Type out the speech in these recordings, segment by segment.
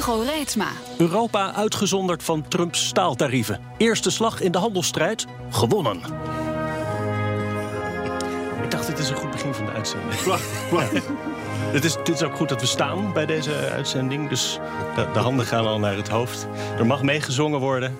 Hugo Reitsma. Europa uitgezonderd van Trumps staaltarieven. Eerste slag in de handelsstrijd gewonnen. Ik dacht, dit is een goed begin van de uitzending. Het is, dit is ook goed dat we staan bij deze uitzending. Dus de, de handen gaan al naar het hoofd. Er mag meegezongen worden.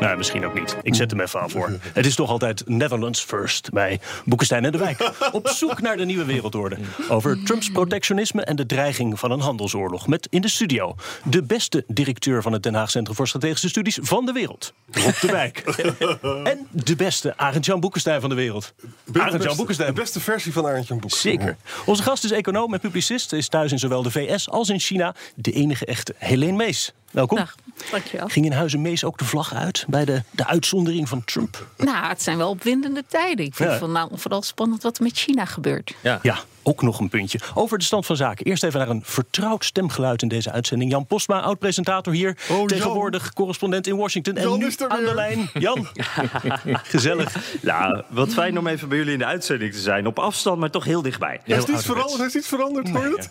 Nou, misschien ook niet. Ik zet hem even af voor. Het is toch altijd Netherlands first bij Boekenstein en de Wijk. Op zoek naar de nieuwe wereldorde. Over Trumps protectionisme en de dreiging van een handelsoorlog. Met in de studio de beste directeur van het Den Haag Centrum voor Strategische Studies van de wereld. Rob de Wijk. en de beste Arend-Jan Boekenstein van de wereld. Arend-Jan Boekenstein. De beste versie van Arend-Jan Boekenstein. Zeker. Onze gast is econoom en publicist. Is thuis in zowel de VS als in China. De enige echte Helene Mees. Welkom. Dag, dankjewel. Ging in Huizen Mees ook de vlag uit bij de, de uitzondering van Trump? Nou, het zijn wel opwindende tijden. Ik vind Ja. het van, nou, vooral spannend wat er met China gebeurt. Ja. ook nog een puntje. Over de stand van zaken. Eerst even naar een vertrouwd stemgeluid in deze uitzending. Jan Postma, oud-presentator hier. Oh, Jan. tegenwoordig correspondent in Washington. En Jan nu is er aan de lijn. Jan. Gezellig. Nou, wat fijn om even bij jullie in de uitzending te zijn. Op afstand, maar toch heel dichtbij. Hij is Heel iets veranderd, is iets veranderd, hoor je het?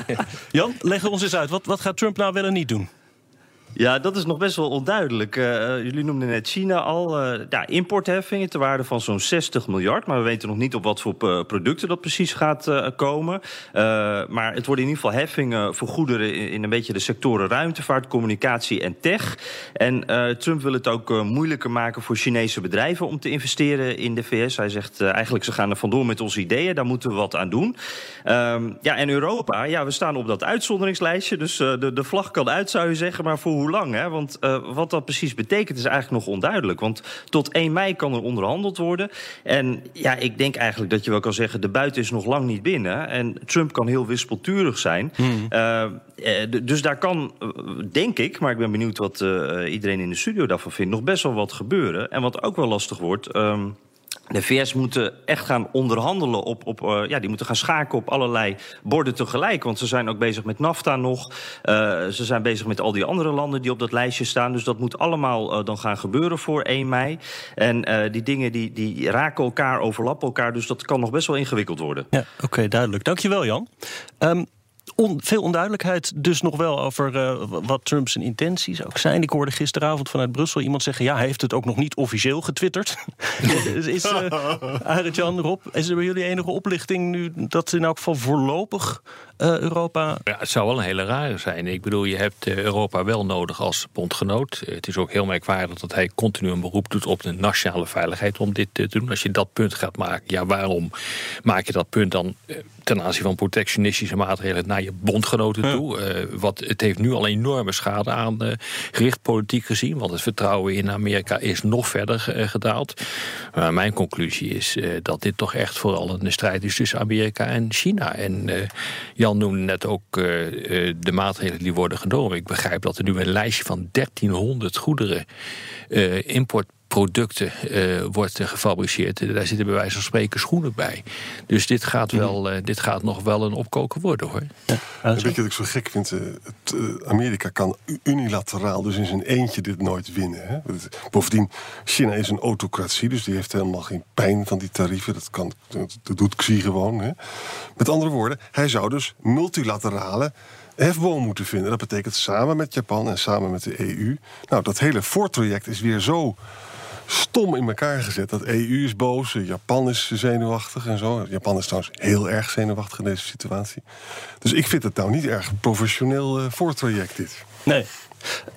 Jan, leg ons eens uit. Wat, wat gaat Trump nou wel en niet doen? Ja, dat is nog best wel onduidelijk. Eh, eh, jullie noemden net China al. eh, ja, importheffingen ter waarde van zo'n 60 miljard. Maar we weten nog niet op wat voor producten dat precies gaat komen. Maar het worden in ieder geval heffingen voor goederen in, een beetje de sectoren ruimtevaart, communicatie en tech. En Trump wil het ook moeilijker maken voor Chinese bedrijven om te investeren in de VS. Hij zegt eigenlijk ze gaan er vandoor met onze ideeën. Daar moeten we wat aan doen. Ehm, ja, en Europa, ja, we staan op dat uitzonderingslijstje. Dus de, de vlag kan uit, zou je zeggen. Maar voor hoe lang? Hè? Want eh, wat dat precies betekent is eigenlijk nog onduidelijk. Want tot 1 mei kan er onderhandeld worden. En ja, ik denk eigenlijk dat je wel kan zeggen... de buiten is nog lang niet binnen. En Trump kan heel wispelturig zijn. Eh, eh, d- dus daar kan, eh, denk ik... maar ik ben benieuwd wat eh, iedereen in de studio daarvan vindt... nog best wel wat gebeuren. En wat ook wel lastig wordt... ehm, de VS moeten echt gaan onderhandelen op, op eh, ja, die moeten gaan schaken op allerlei borden tegelijk. Want ze zijn ook bezig met NAFTA nog. Eh, ze zijn bezig met al die andere landen die op dat lijstje staan. Dus dat moet allemaal eh, dan gaan gebeuren voor 1 mei. En die dingen die, die raken elkaar, overlappen elkaar. Dus dat kan nog best wel ingewikkeld worden. Ja, oké, duidelijk. Dankjewel, Jan. Ehm, on- veel onduidelijkheid dus nog wel over eh, wat Trumps intenties ook zijn. Ik hoorde gisteravond vanuit Brussel iemand zeggen... ja, hij heeft het ook nog niet officieel getwitterd. is, is uh, Arend-Jan, Rob, is er bij jullie enige oplichting... nu dat in elk geval voorlopig eh, Europa... Ja, het zou wel een hele rare zijn. Ik bedoel, je hebt eh, Europa wel nodig als bondgenoot. Eh, Het is ook heel merkwaardig dat hij continu een beroep doet op de nationale veiligheid om dit te doen. Als je dat punt gaat maken, ja, waarom maak je dat punt dan eh, ten aanzien van protectionistische maatregelen naar je bondgenoten toe? Eh, wat, het heeft nu al enorme schade aangericht, politiek gezien, want het vertrouwen in Amerika is nog verder eh, gedaald. Maar mijn conclusie is eh, dat dit toch echt vooral een strijd is tussen Amerika en China. En eh, Jan noemde net ook eh, eh, de maatregelen die worden genomen. Ik begrijp dat er nu een lijstje van 1300 goederen, eh, importproducten, eh, wordt gefabriceerd. Daar zitten bij wijze van spreken schoenen bij. Dus dit gaat, wel, eh, dit gaat nog wel een opkoker worden hoor. En weet je wat ik zo gek vind? Eh, het, Amerika kan unilateraal, dus in zijn eentje, dit nooit winnen. Hè? Bovendien, China is een autocratie, dus die heeft helemaal geen pijn van die tarieven. Dat, kan, dat dat doet Xi gewoon. Hè? Met andere woorden, hij zou dus multilaterale hefboom moeten vinden. Dat betekent samen met Japan en samen met de EU. Nou, dat hele voortraject is weer zo stom in elkaar gezet. Dat EU is boos, Japan is zenuwachtig en zo. Japan is trouwens heel erg zenuwachtig in deze situatie. Dus ik vind het nou niet erg professioneel eh, voortraject dit. Nee.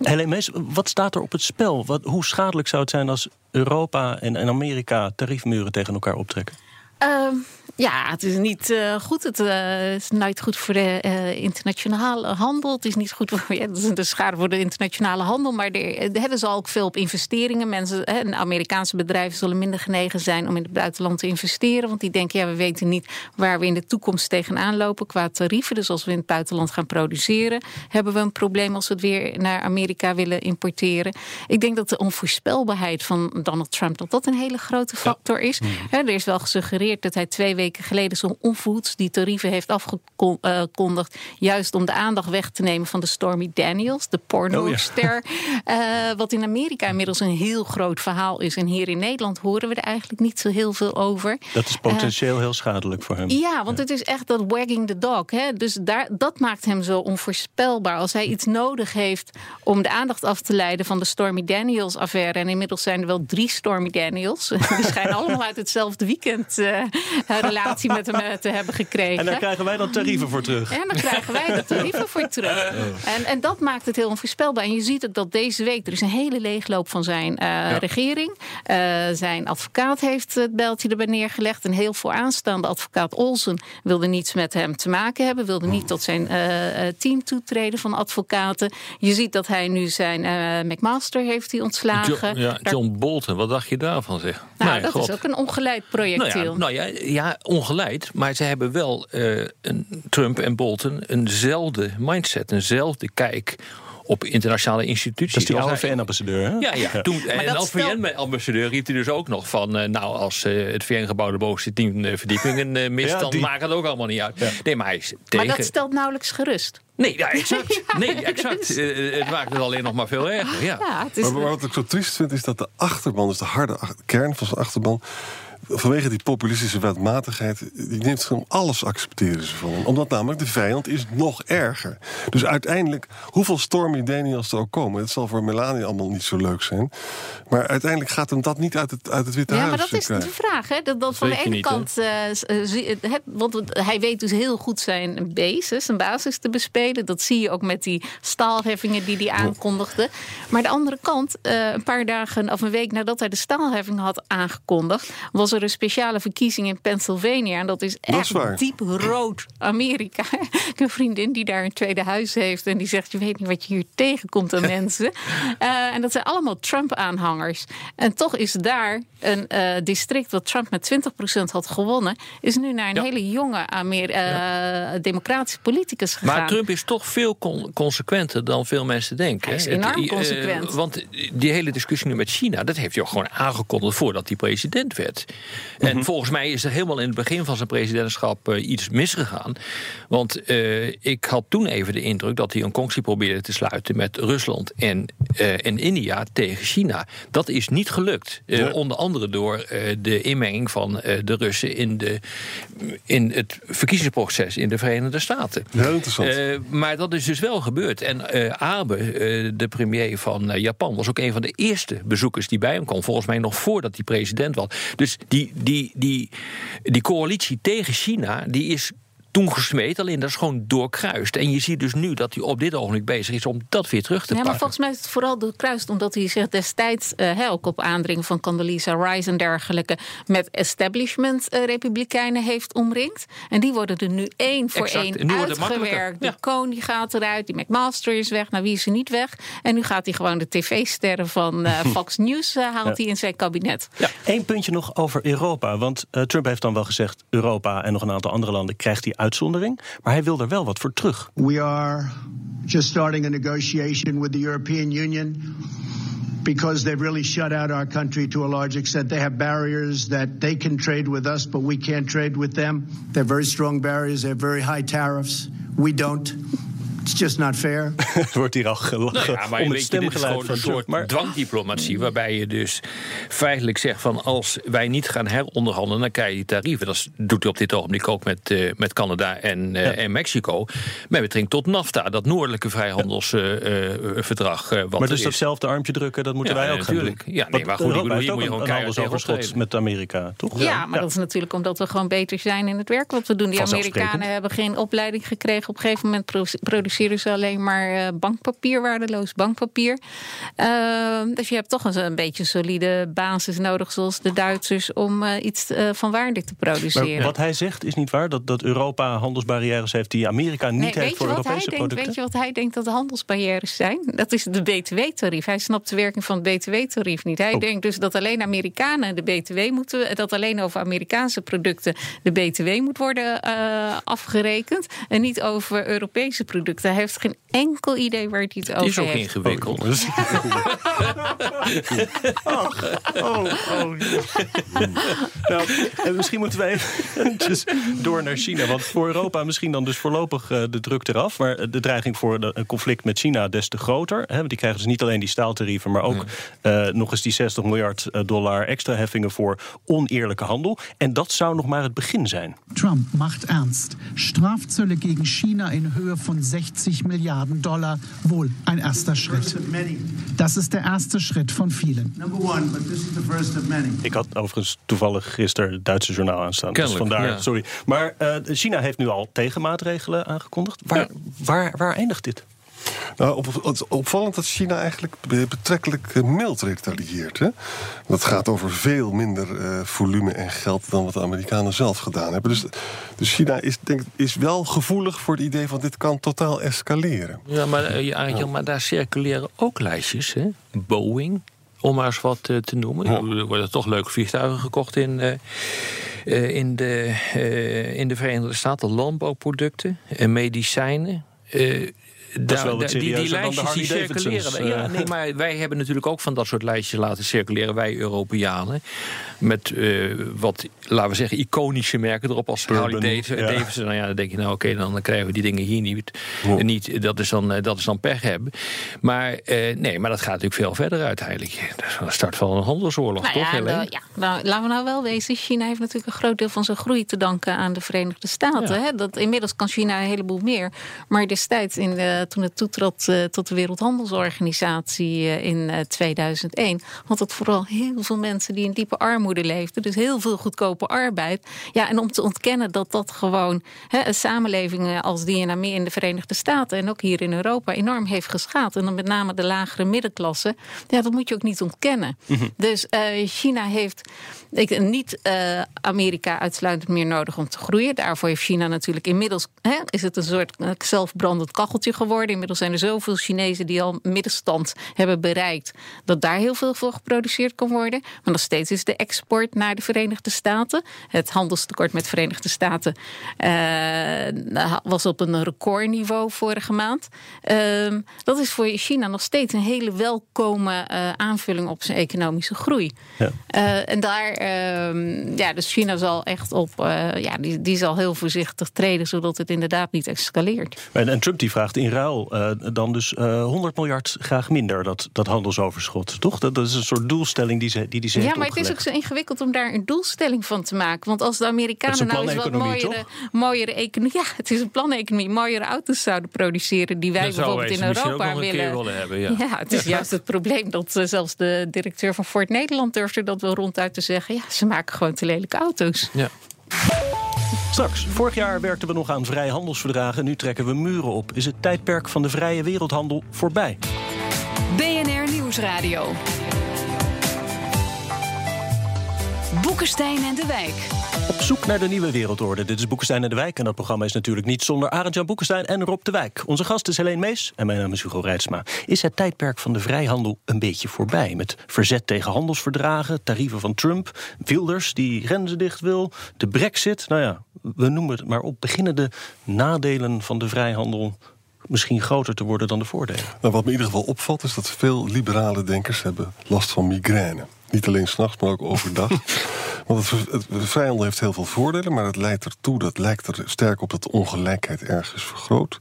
Helene Mees, wat staat er op het spel? Wat, hoe schadelijk zou het zijn als Europa en, en Amerika tariefmuren tegen elkaar optrekken? Ehm, Ja, het is niet eh, goed. Het eh, is nooit goed voor de eh, internationale handel. Het is niet goed voor ja, het is voor de internationale handel. Maar er hebben ze ook veel op investeringen. Mensen, hè, Amerikaanse bedrijven zullen minder genegen zijn om in het buitenland te investeren. Want die denken, ja, we weten niet waar we in de toekomst tegenaan lopen qua tarieven. Dus als we in het buitenland gaan produceren, hebben we een probleem als we het weer naar Amerika willen importeren. Ik denk dat de onvoorspelbaarheid van Donald Trump dat dat een hele grote factor is. Hè, er is wel gesuggereerd dat hij twee weken geleden zo onvoeds die tarieven heeft afgekondigd. Juist om de aandacht weg te nemen van de Stormy Daniels, de pornoster. eh, wat in Amerika inmiddels een heel groot verhaal is. En hier in Nederland horen we er eigenlijk niet zo heel veel over. Dat is potentieel heel schadelijk voor hem. Ja, want het is echt dat wagging the dog. Hè? Dus daar, dat maakt hem zo onvoorspelbaar. Als hij iets nodig heeft om de aandacht af te leiden van de Stormy Daniels affaire. En inmiddels zijn er wel drie Stormy Daniels. Die schijnen allemaal uit hetzelfde weekend eh, een relatie met hem eh, te hebben gekregen. En daar krijgen wij dan tarieven voor terug. En dan krijgen wij de tarieven voor terug. En, en dat maakt het heel onvoorspelbaar. En je ziet ook dat deze week, er is een hele leegloop van zijn eh, regering. Eh, zijn advocaat heeft het beltje erbij neergelegd. Een heel vooraanstaande advocaat Olsen wilde niets met hem te maken hebben. Wilde niet tot zijn eh, eh, team toetreden van advocaten. Je ziet dat hij nu zijn eh, McMaster heeft hij ontslagen. John, ja, John Bolton, wat dacht je daarvan zeg? nou, dat god. is ook een ongeleid Nou projectiel. ja, nou ja, ja, ongeleid. Maar ze hebben wel, eh, een, Trump en Bolton, eenzelfde mindset, eenzelfde kijk op internationale instituties. Dat is die Als oude VN-ambassadeur, hè? Ja, ja. Toen, en als VN-ambassadeur riep hij dus ook nog van... eh, nou, als eh, het VN-gebouw de bovenste tien eh, verdiepingen mist... Ja, dan die- maakt het ook allemaal niet uit. Nee, maar hij is maar tegen... dat stelt nauwelijks gerust. Nee, ja, exact. Nee, exact. Eh, het maakt het alleen nog maar veel erger. Ja. Ja, het is, Maar, maar wat ik zo triest vind, is dat de achterban, dus de harde ach- kern van zijn achterban. Vanwege die populistische wetmatigheid. die neemt gewoon alles accepteren ze van hem. Omdat namelijk de vijand is nog erger. Dus uiteindelijk, hoeveel Stormy Daniels er ook komen. het zal voor Melania allemaal niet zo leuk zijn. Maar uiteindelijk gaat hem dat niet uit het, uit het Witte Ja, Huis maar dat is de vraag. Hè? Dat, dat van de ene niet, kant. eh, eh, want hij weet dus heel goed zijn basis, zijn basis te bespelen. Dat zie je ook met die staalheffingen die hij aankondigde. Maar de andere kant, eh, een paar dagen of een week nadat hij de staalheffing had aangekondigd, was er een speciale verkiezing in Pennsylvania. En dat is Dat is echt diep rood Amerika. Ik heb een vriendin die daar een tweede huis heeft. En die zegt: Je weet niet wat je hier tegenkomt aan mensen. Eh, en dat zijn allemaal Trump-aanhangers. En toch is daar een eh, district wat Trump met 20% had gewonnen. Is nu naar een Ja. hele jonge Amer eh, democratische politicus gegaan. Maar Trump is toch veel con- consequenter dan veel mensen denken. Hij is enorm eh, consequent. want die hele discussie nu met China, dat heeft hij ook gewoon aangekondigd voordat hij president werd. En volgens mij is er helemaal in het begin van zijn presidentschap eh, iets misgegaan. Want eh, ik had toen even de indruk dat hij een conctie probeerde te sluiten met Rusland en, eh, en India tegen China. Dat is niet gelukt. Onder andere door de inmenging van de Russen in, de, in het verkiezingsproces in de Verenigde Staten. Heel interessant. Maar dat is dus wel gebeurd. En Abe, de premier van Japan, was ook een van de eerste bezoekers die bij hem kwam. Volgens mij nog voordat hij president was. Dus die, die, die, die coalitie tegen China, die is toen gesmeed. Alleen dat is gewoon doorkruist. En je ziet dus nu dat hij op dit ogenblik bezig is om dat weer terug te Ja, maar pakken. volgens mij is het vooral doorkruist omdat hij zich destijds, eh, hè, ook op aandringen van Condoleezza Rice en dergelijke, met establishment-republikeinen heeft omringd. En die worden er nu één voor Exact. één uitgewerkt. De Ja. Die gaat eruit, die McMaster is weg. Nou, wie is er niet weg? En nu gaat hij gewoon de tv-sterren van eh, Fox News eh, haalt hij in zijn kabinet. Eén puntje nog over Europa. Want eh, Trump heeft dan wel gezegd... Europa en nog een aantal andere landen krijgt die uitzondering. Maar hij wil er wel wat voor terug. We are just starting a negotiation with the European Union because they've really shut out our country to a large extent. They have barriers that they can trade with us, but we can't trade with them. They're very strong barriers, they have very high tariffs. We don't. It's just not fair. Wordt hier al gelachen Nou ja, maar om weet je, dit is gewoon van een soort Maar dwangdiplomatie... waarbij je dus feitelijk zegt van... als wij niet gaan heronderhandelen, dan krijg je die tarieven. Dat doet hij op dit ogenblik ook met, eh, met Canada en, eh, en Mexico. Met betrekking tot NAFTA, dat noordelijke vrijhandelsverdrag. wat maar er dus is. datzelfde armpje drukken, dat moeten Ja, wij ook ja, gaan natuurlijk. doen. Ja, nee, maar goed, Europa bedoel, moet je gewoon keihard handelsoverschot tegen met Amerika, toch? Ja, maar dat is natuurlijk omdat we gewoon beter zijn in het werk wat we doen. Die. Amerikanen hebben geen opleiding gekregen. Op een gegeven moment pro- produceren ze alleen maar uh, bankpapier, waardeloos bankpapier. Uh, dus je hebt toch een, een beetje solide basis nodig, zoals de Duitsers, om uh, iets van waarde te produceren. Maar wat hij zegt is niet waar, dat, dat Europa handelsbarrières heeft die Amerika niet nee, heeft voor Europese denkt, producten. Weet je wat hij denkt dat de handelsbarrières zijn? Dat is de BTW-tarief. Hij snapt de werking van het BTW-tarief niet. Hij Oh. denkt dus dat alleen Amerikanen de BTW moeten, dat alleen over Amerikaanse producten de BTW moet worden uh, afgerekend en niet over Europese producten. Hij heeft geen enkel idee waar hij het over heeft. Het is ook ingewikkeld. Oh, oh, oh. nou, en misschien moeten wij eventjes door naar China. Want voor Europa misschien dan dus voorlopig uh, de druk eraf. Maar de dreiging voor de, een conflict met China des te groter. Hè, want die krijgen dus niet alleen die staaltarieven... maar ook uh, nog eens die 60 miljard dollar extra heffingen... voor oneerlijke handel. En dat zou nog maar het begin zijn. Trump macht ernst. Strafzölle gegen China in Höhe von 60 Milliarden Dollar. Wohl ein erster Schritt. Das ist der erste Schritt von vielen. Ik had overigens toevallig gisteren het Duitse journaal aanstaan. Dus vandaar, ja. sorry. Maar uh, China heeft nu al tegenmaatregelen aangekondigd. Waar, Ja. waar, waar eindigt dit? Nou, op, het is opvallend dat China eigenlijk be- betrekkelijk eh, mild retaliëert. Hè? Dat gaat over veel minder eh, volume en geld dan wat de Amerikanen zelf gedaan hebben. Dus, dus China is, denk, is wel gevoelig voor het idee van dit kan totaal escaleren. Ja, maar, eh, ja, Angel, maar daar circuleren ook lijstjes. Hè? Boeing, om maar eens wat te noemen. Ja. Er worden toch leuke vliegtuigen gekocht in, eh, in, de, in de Verenigde Staten. Landbouwproducten, en wel wat daar- die, die de lijstjes die circuleren. Ja, eh. nee, maar wij hebben natuurlijk ook van dat soort lijstjes laten circuleren, wij Europeanen. Met eh, wat, laten we zeggen, iconische merken erop als Harley Davidson. ja. Davidson. Nou ja, dan denk je, nou oké, dan krijgen we die dingen hier niet. Ja. niet dat, is dan, eh, dat is dan pech hebben. Maar eh, nee, maar dat gaat natuurlijk veel verder uiteindelijk. Dat is een start van een handelsoorlog, Nou toch? ja, ja, nou, laten we nou wel wezen. China heeft natuurlijk een groot deel van zijn groei te danken aan de Verenigde Staten. Ja. Hè? Dat, inmiddels kan China een heleboel meer. Maar destijds, in de, toen het toetrad eh, tot de Wereldhandelsorganisatie eh, in eh, 2001, had het vooral heel veel mensen die in diepe armoede leefden. Dus heel veel goedkope arbeid. Ja, en om te ontkennen dat dat gewoon hè, samenlevingen als die in, in de Verenigde Staten en ook hier in Europa enorm heeft geschaad. En dan met name de lagere middenklasse. Ja, dat moet je ook niet ontkennen. Dus eh, China heeft ik, niet eh, Amerika uitsluitend meer nodig om te groeien. Daarvoor heeft China natuurlijk inmiddels hè, is het een soort eh, zelfbrandend kacheltje geworden. Inmiddels zijn er zoveel Chinezen die al middenstand hebben bereikt dat daar heel veel voor geproduceerd kan worden. Maar nog steeds is de export naar de Verenigde Staten, het handelstekort met de Verenigde Staten, eh, was op een recordniveau vorige maand. Ehm, dat is voor China nog steeds een hele welkome eh, aanvulling op zijn economische groei. Ja. Eh, en daar, ehm, ja, dus China zal echt op, ja, die, die zal heel voorzichtig treden, zodat het inderdaad niet escaleert. En, en Trump die vraagt in ruil eh, dan dus eh 100 miljard graag minder, dat, dat handelsoverschot. Toch? Dat, dat is een soort doelstelling die ze, die, die ze Ja, heeft maar het is ook zo ingewikkeld om daar een doelstelling van te maken. Want als de Amerikanen nou eens wat mooiere, mooiere economie. Ja, het is een planeconomie. Mooiere auto's zouden produceren die wij Dat zouden wij bijvoorbeeld in Europa nog een keer willen. willen hebben, ja. het is juist het probleem dat eh, zelfs de directeur van Ford Nederland durfde dat wel ronduit te zeggen. Ja, ze maken gewoon te lelijke auto's. Ja. Straks, vorig jaar werkten we nog aan vrijhandelsverdragen. Nu trekken we muren op. Is het tijdperk van de vrije wereldhandel voorbij? BNR Nieuwsradio. Boekenstein en de Wijk. Op zoek naar de nieuwe wereldorde. Dit is Boekenstein en de Wijk. En dat programma is natuurlijk niet zonder Arend-Jan Boekenstein en Rob de Wijk. Onze gast is Helene Mees en mijn naam is Hugo Reitsma. Is het tijdperk van de vrijhandel een beetje voorbij? Met verzet tegen handelsverdragen, tarieven van Trump... Wilders die grenzen dicht wil, de brexit. Nou ja, we noemen het maar op. Beginnen de nadelen van de vrijhandel misschien groter te worden dan de voordelen? Nou, wat me in ieder geval opvalt is dat veel liberale denkers hebben last van migraine. Niet alleen s'nachts, maar ook overdag. Want het, het, de vrijhandel heeft heel veel voordelen, maar het leidt ertoe, dat lijkt er sterk op dat de ongelijkheid ergens vergroot.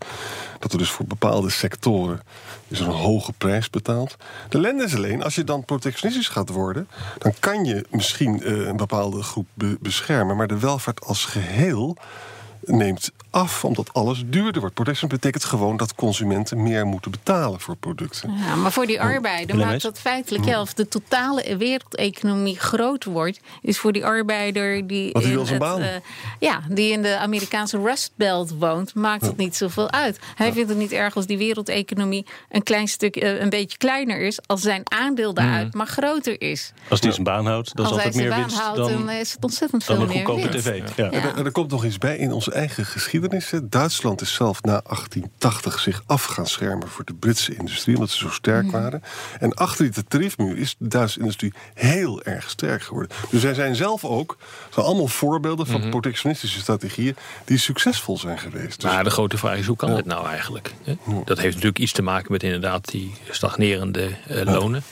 Dat er dus voor bepaalde sectoren is een hoge prijs betaald. De ellende is alleen, als je dan protectionistisch gaat worden, dan kan je misschien eh, een bepaalde groep be- beschermen, maar de welvaart als geheel neemt af omdat alles duurder wordt. Protectionisme betekent gewoon dat consumenten meer moeten betalen voor producten. Ja, maar voor die arbeider maakt dat feitelijk, ja, of de totale wereldeconomie groot wordt, is voor die arbeider die, in, wil zijn het, eh, ja, die in de Amerikaanse Rust Belt woont, maakt het niet zoveel uit. Hij vindt het niet erg als die wereldeconomie een klein stuk, eh, een beetje kleiner is, als zijn aandeel daaruit maar groter is. Als die zijn baan houdt, dan is hij altijd zijn meer baan winst houdt, dan, dan is het ontzettend dan veel een meer goedkope winst. tv. Ja. En, er, er komt nog iets bij in onze eigen geschiedenis. Duitsland is zelf na 1880 zich af gaan schermen voor de Britse industrie, omdat ze zo sterk Mhm. waren. En achter die tariefmuur is de Duitse industrie heel erg sterk geworden. Dus zij zijn zelf ook, zijn allemaal voorbeelden van protectionistische strategieën die succesvol zijn geweest. Dus, Maar de grote vraag is, hoe kan dit nou eigenlijk? Dat heeft natuurlijk iets te maken met inderdaad die stagnerende eh, lonen.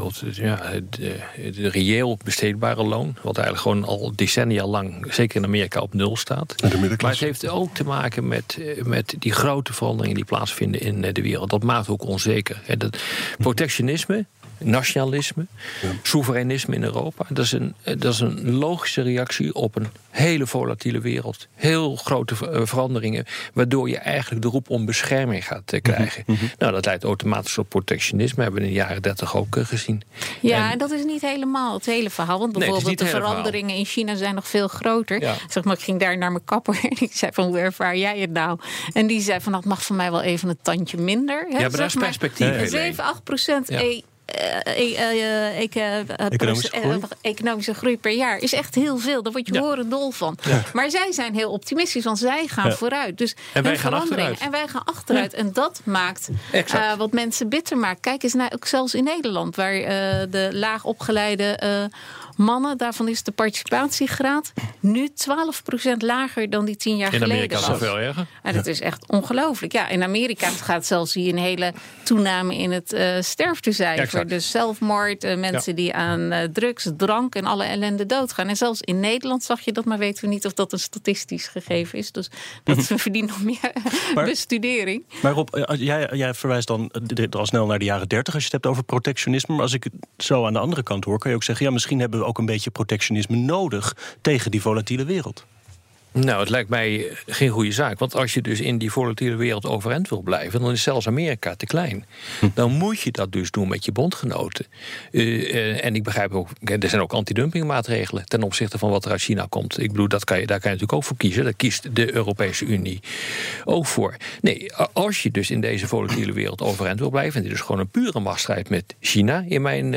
Of, ja, het, eh, het reëel besteedbare loon, wat eigenlijk gewoon al decennia lang, zeker in Amerika, op nul staat. Maar het heeft ook te maken met, eh, met die grote veranderingen die plaatsvinden in eh, de wereld. Dat maakt ook onzeker. Dat protectionisme, nationalisme, soevereinisme in Europa. Dat is, een, dat is een logische reactie op een hele volatiele wereld. Heel grote eh, veranderingen, waardoor je eigenlijk de roep om bescherming gaat eh, krijgen. Nou, dat leidt automatisch tot protectionisme. Hebben we in de jaren dertig ook eh, gezien. Ja, En- en dat is niet helemaal het hele verhaal. Want bijvoorbeeld de veranderingen in China zijn nog veel groter. Ja. Zeg maar, ik ging daar naar mijn kapper en ik zei van hoe ervaar jij het nou? En die zei van dat mag voor mij wel even een tandje minder. Hè, Ja, maar dat is perspectief, En Helene. 7, 8 procent Ja. Ik, Economische groei? economische groei per jaar is echt heel veel. Daar word je Ja. horen dol van. Maar zij zijn heel optimistisch, want zij gaan Ja. vooruit. Dus En wij gaan achteruit. En wij gaan achteruit. En dat maakt eh, wat mensen bitter maakt. Kijk eens naar, ook zelfs in Nederland, waar eh, de laag opgeleide eh, mannen, daarvan is de participatiegraad nu 12% lager dan die tien jaar In geleden Amerika is veel erger. En dat is echt ongelooflijk. Ja, in Amerika gaat zelfs hier een hele toename in het eh sterftecijfer. Dus zelfmoord, eh, mensen die aan eh, drugs, drank en alle ellende doodgaan. En zelfs in Nederland zag je dat, maar weten we niet of dat een statistisch gegeven is. Dus dat verdient nog meer Maar- bestudering. Maar Rob, als- jij, jij verwijst dan al snel naar de jaren 30 als je het hebt over protectionisme. Maar als ik het zo aan de andere kant hoor, kan je ook zeggen: ja, misschien hebben we ook een beetje protectionisme nodig tegen die volatiele wereld. Nou, het lijkt mij geen goede zaak. Want als je dus in die volatiele wereld overeind wil blijven, dan is zelfs Amerika te klein. Dan moet je dat dus doen met je bondgenoten. Eh, eh, en ik begrijp ook, er zijn ook antidumpingmaatregelen ten opzichte van wat er uit China komt. Ik bedoel, dat kan je, daar kan je natuurlijk ook voor kiezen. Daar kiest de Europese Unie ook voor. Nee, als je dus in deze volatiele wereld overeind wil blijven, en dit is gewoon een pure machtsstrijd met China, in mijn,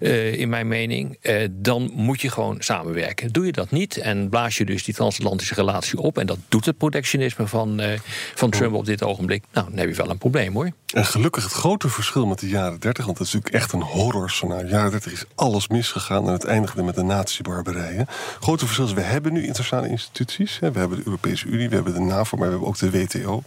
eh, in mijn mening, dan moet je gewoon samenwerken. Doe je dat niet en blaas je dus die transatlantische relatie op, en dat doet het protectionisme van, eh, van Trump op dit ogenblik, nou, dan heb je wel een probleem hoor. En gelukkig het grote verschil met de jaren 30, want dat is natuurlijk echt een horrorscenario. In de jaren 30 is alles misgegaan en het eindigde met de nazi-barbarij. hè. grote verschil is, we hebben nu internationale instituties. Hè. We hebben de Europese Unie, we hebben de NAVO, maar we hebben ook de WTO.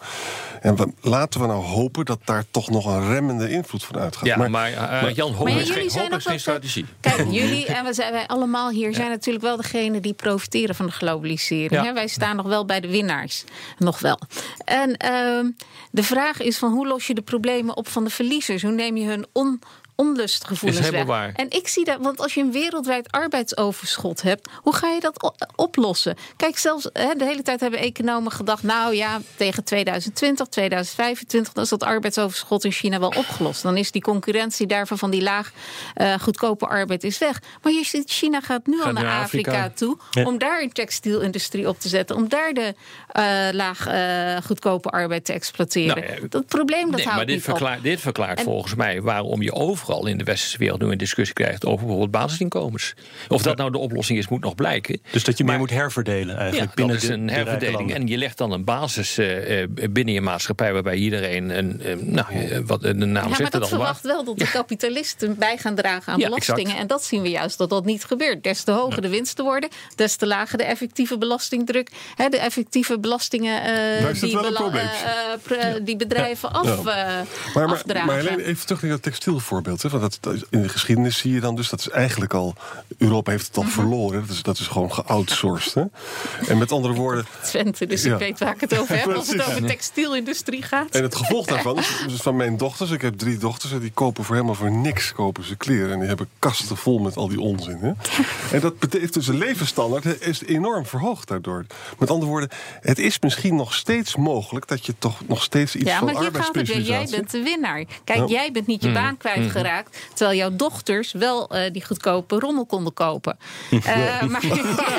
En we, laten we nou hopen dat daar toch nog een remmende invloed van uitgaat. Ja, maar, eh, Jan, hoop Maar ja, is jullie geen, zijn hoop ook is geen strategie. Kijk, jullie en we zijn, wij allemaal hier zijn natuurlijk wel degene die profiteren van de globalisering. Ja. Hè? Wij staan nog wel bij de winnaars. Nog wel. En ehm, de vraag is van hoe los je de problemen op van de verliezers? Hoe neem je hun on, onlustgevoelens Is weg? waar. En ik zie dat, want als je een wereldwijd arbeidsoverschot hebt, hoe ga je dat oplossen? Kijk, zelfs hè, de hele tijd hebben economen gedacht, nou ja, tegen 2020, 2025, dan is dat arbeidsoverschot in China wel opgelost. Dan is die concurrentie daarvan van die laag eh, goedkope arbeid is weg. Maar je ziet, China gaat nu al Gaat naar naar Afrika, Afrika. toe Ja. om daar een textielindustrie op te zetten, om daar de eh, laag eh, goedkope arbeid te exploiteren. Nou dat probleem dat nee, houdt maar dit niet op. verklaart, dit verklaart En- volgens mij waarom je overal in de westerse wereld nu een discussie krijgt over bijvoorbeeld basisinkomens. Of dat nou de oplossing is, moet nog blijken. Dus dat je meer Maar- moet herverdelen Ja, eigenlijk dat binnen is een de herverdeling. En je legt dan een basis eh, eh, binnen je maatschappij waarbij iedereen een, eh, nou, wat de naam Ja, maar zegt dat het al. verwacht wel dat de kapitalisten bij gaan dragen aan Ja, belastingen. exact. En dat zien we juist dat dat niet gebeurt. Des te hoger de winsten worden, des te lager de effectieve belastingdruk. Hè, de effectieve belastingen eh, die, bela- die bedrijven af, eh, Maar, maar, afdragen. maar alleen even terug naar dat textielvoorbeeld. Want dat, in de geschiedenis zie je dan dus, dat is eigenlijk al, Europa heeft het al verloren. Dat is, dat is gewoon geoutsourced. Hè. En met andere woorden, Twente, dus Ja. ik weet waar ik het over heb als het over textielindustrie gaat. En het gevolg daarvan is dus van mijn dochters. Ik heb drie dochters en die kopen voor helemaal voor niks kopen ze kleren. En die hebben kasten vol met al die onzin. Hè? En dat betekent dus de levensstandaard is enorm verhoogd daardoor. Met andere woorden, het is misschien nog steeds mogelijk dat je toch nog steeds iets Ja, van maar hier gaat het weer. Jij arbeidsspecialisatie... bent de winnaar. Kijk, Ja. jij bent niet je baan kwijtgeraakt. Terwijl jouw dochters wel eh, die goedkope rommel konden kopen. Eh, maar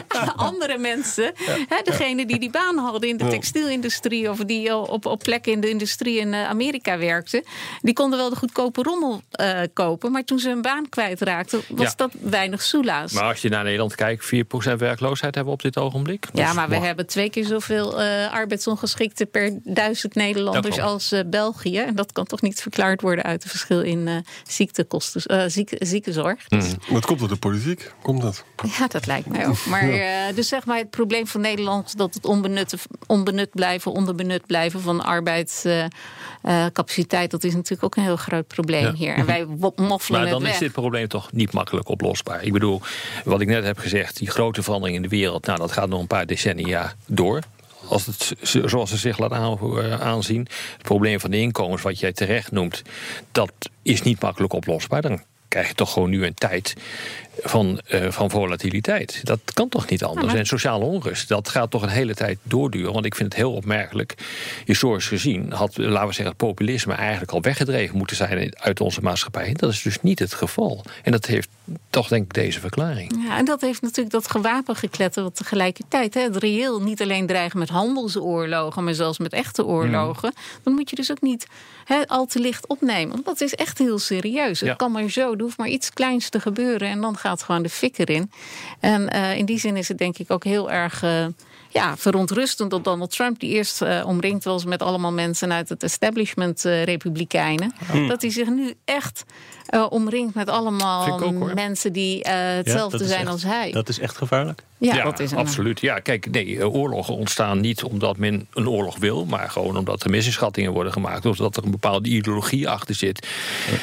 andere mensen, hè, degene die die baan hadden in de textielindustrie... of die al op, op plekken in de industrie in eh, Amerika werkten... die konden wel de goedkope rommel eh, kopen. Maar toen ze hun baan kwijtraakten, was Ja. dat weinig soelaas. Maar als je naar Nederland kijkt, 4% werkloosheid hebben we op dit ogenblik. Ja, Dus maar we mag- hebben twee keer zoveel eh, arbeidsongeschikten per duizend Nederlanders als eh, België. En dat kan toch niet verklaard worden uit het verschil in eh, ziektekosten, eh, zieke, ziekenzorg. Dus, Dat komt door de politiek, komt dat. Ja, dat lijkt mij ook. Maar eh, dus zeg maar, het probleem van Nederland is dat het onbenut, onbenut blijven, onderbenut blijven van arbeidscapaciteit. dat is natuurlijk ook een heel groot probleem Ja. hier. En wij wo- moffelen Maar het dan is dit probleem toch niet makkelijk oplosbaar. Ik bedoel, wat ik net heb gezegd, die grote verandering in de wereld, nou, dat gaat nog een paar decennia door. Als het zoals het zich laat eh, aanzien. Het probleem van de inkomens, wat jij terecht noemt, dat is niet makkelijk oplosbaar. Dan krijg je toch gewoon nu een tijd van, eh, van volatiliteit. Dat kan toch niet anders? maar- En sociale onrust, dat gaat toch een hele tijd doorduren. Want ik vind het heel opmerkelijk, historisch gezien, had, laten we zeggen, het populisme eigenlijk al weggedreven moeten zijn uit onze maatschappij. Dat is dus niet het geval. En dat heeft toch denk ik deze verklaring. Ja, en dat heeft natuurlijk dat gewapengekletter wat tegelijkertijd. Hè, het reëel niet alleen dreigen met handelsoorlogen, maar zelfs met echte oorlogen. Dan moet je dus ook niet hè, al te licht opnemen. Want dat is echt heel serieus. Ja. Het kan maar zo, er hoeft maar iets kleins te gebeuren en dan gaat gewoon de fik erin. En eh, in die zin is het denk ik ook heel erg. eh, ja, verontrustend dat Donald Trump, die eerst eh, omringd was met allemaal mensen uit het establishment republikeinen, dat hij zich nu echt eh, omringt met allemaal ook, mensen die eh, hetzelfde zijn echt- als hij. Dat is echt gevaarlijk. ja, dat is een, absoluut. Ja, kijk, nee, eh, oorlogen ontstaan niet omdat men een oorlog wil, maar gewoon omdat er misschattingen worden gemaakt, of dat er een bepaalde ideologie achter zit.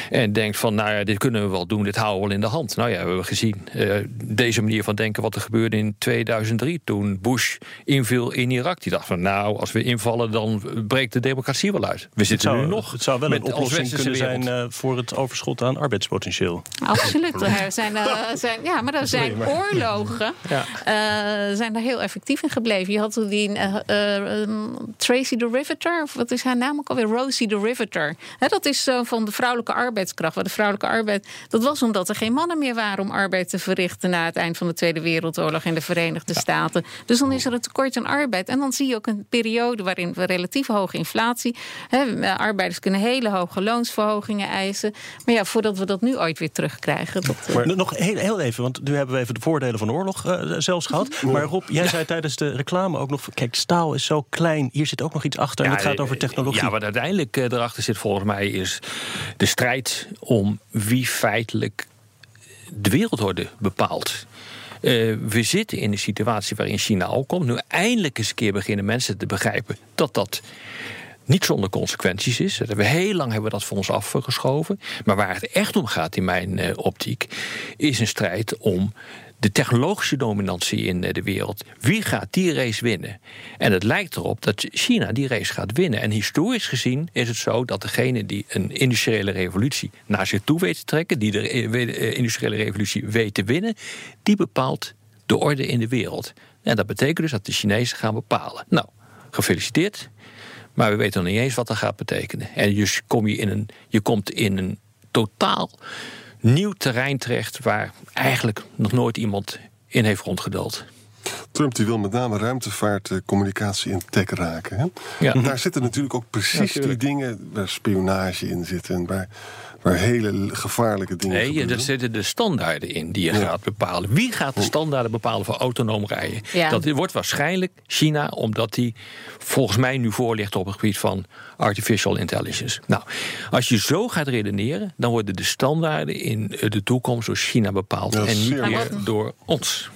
En denkt van, nou ja, dit kunnen we wel doen, dit houden we wel in de hand. Nou ja, we hebben gezien eh, deze manier van denken wat er gebeurde in 2003 toen Bush inviel in Irak. Die dacht van, nou, als we invallen, dan breekt de democratie wel uit. We Het zitten zou, nu nog. het zou wel met een oplossing kunnen zijn eh, voor het overschot aan arbeidspotentieel. Absoluut. Er zijn, eh, zijn, ja, maar er zijn oorlogen Ja. eh, zijn daar heel effectief in gebleven. Je had toen die eh, eh, um, Tracy the Riveter, of wat is haar naam ook alweer? Rosie the Riveter. Dat is zo van de vrouwelijke arbeidskracht. Waar de vrouwelijke arbeid, dat was omdat er geen mannen meer waren om arbeid te verrichten na het eind van de Tweede Wereldoorlog in de Verenigde Staten. Dus dan is er een tekort aan arbeid. En dan zie je ook een periode waarin we relatief hoge inflatie. Hè, arbeiders kunnen hele hoge loonsverhogingen eisen. Maar ja, voordat we dat nu ooit weer terugkrijgen. Dat, eh, Maar nog heel, heel even, want nu hebben we even de voordelen van de oorlog eh, zelfs gehad. Maar Rob, jij zei tijdens de reclame ook nog... kijk, staal is zo klein, hier zit ook nog iets achter... en het gaat over technologie. Ja, wat uiteindelijk eh, erachter zit volgens mij is de strijd om wie feitelijk de wereldorde bepaalt. Eh, we zitten in een situatie waarin China al komt. Nu eindelijk eens een keer beginnen mensen te begrijpen dat dat niet zonder consequenties is. Dat hebben we heel lang hebben we dat voor ons afgeschoven. Maar waar het echt om gaat in mijn eh, optiek, is een strijd om de technologische dominantie in eh, de wereld. Wie gaat die race winnen? En het lijkt erop dat China die race gaat winnen. En historisch gezien is het zo dat degene die een industriële revolutie naar zich toe weet te trekken, die de eh, industriële revolutie weet te winnen, die bepaalt de orde in de wereld. En dat betekent dus dat de Chinezen gaan bepalen. Nou, gefeliciteerd. Maar we weten nog niet eens wat dat gaat betekenen. En dus kom je, in een, je komt in een totaal nieuw terrein terecht... waar eigenlijk nog nooit iemand in heeft rondgeduld. Trump die wil met name ruimtevaart, eh, communicatie en tech raken. Hè? Ja. Daar zitten natuurlijk ook precies die dingen waar spionage in zit en waar, waar hele gevaarlijke dingen Nee, gebeuren. er zitten de standaarden in die je Ja. gaat bepalen. Wie gaat de standaarden bepalen voor autonoom rijden? Ja. Dat wordt waarschijnlijk China, omdat die volgens mij nu voor ligt op het gebied van artificial intelligence. Nou, als je zo gaat redeneren, dan worden de standaarden in de toekomst door China bepaald Ja, en niet meer door ons.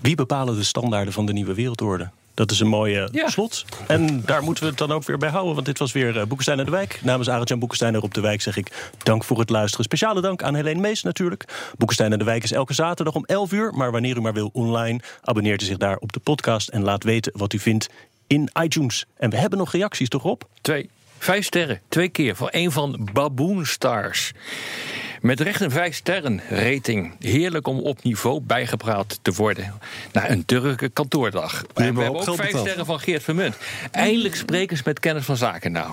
Wie bepalen de standaarden van de nieuwe wereldorde? Dat is een mooie Ja. slot. En daar moeten we het dan ook weer bij houden. Want dit was weer eh, Boekenstein en de Wijk. Namens Arend-Jan Boekenstein en Rob de Wijk zeg ik dank voor het luisteren. Speciale dank aan Helene Mees natuurlijk. Boekenstein en de Wijk is elke zaterdag om 11 uur. Maar wanneer u maar wil online, abonneert u zich daar op de podcast. En laat weten wat u vindt in iTunes. En we hebben nog reacties, toch Rob? Twee. Vijf sterren. Twee keer voor een van Baboon Stars. Met recht een vijf sterren rating. Heerlijk om op niveau bijgepraat te worden. Na een drukke kantoordag. En we hebben ook vijf sterren van Geert Vermunt. Eindelijk sprekers met kennis van zaken nou.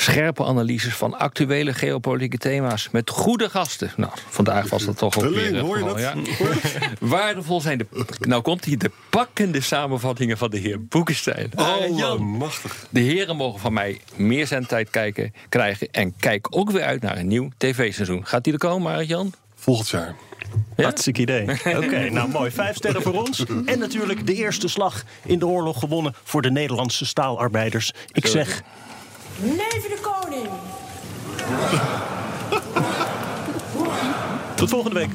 Scherpe analyses van actuele geopolitieke thema's met goede gasten. Nou, vandaag was dat toch ook weer het hoor je dat? ja. Waardevol zijn de, nou komt hier, de pakkende samenvattingen van de heer Boekenstein. Arend Jan. Allemachtig. De heren mogen van mij meer zendtijd kijken, krijgen. En kijk ook weer uit naar een nieuw tv-seizoen. Gaat die er komen, Arend Jan? Volgend jaar. Ja? Hartstikke idee. Oké, nou mooi. Vijf sterren voor ons. En natuurlijk de eerste slag in de oorlog gewonnen voor de Nederlandse staalarbeiders. Ik zeg Leven de koning! tot volgende week.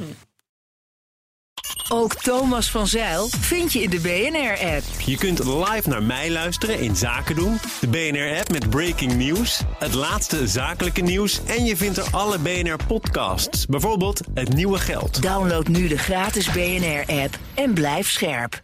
Ook Thomas van Zeil vind je in de BNR-app. Je kunt live naar mij luisteren in Zaken doen, de BNR-app met breaking news, het laatste zakelijke nieuws en je vindt er alle BNR-podcasts, bijvoorbeeld Het Nieuwe Geld. Download nu de gratis BNR-app en blijf scherp.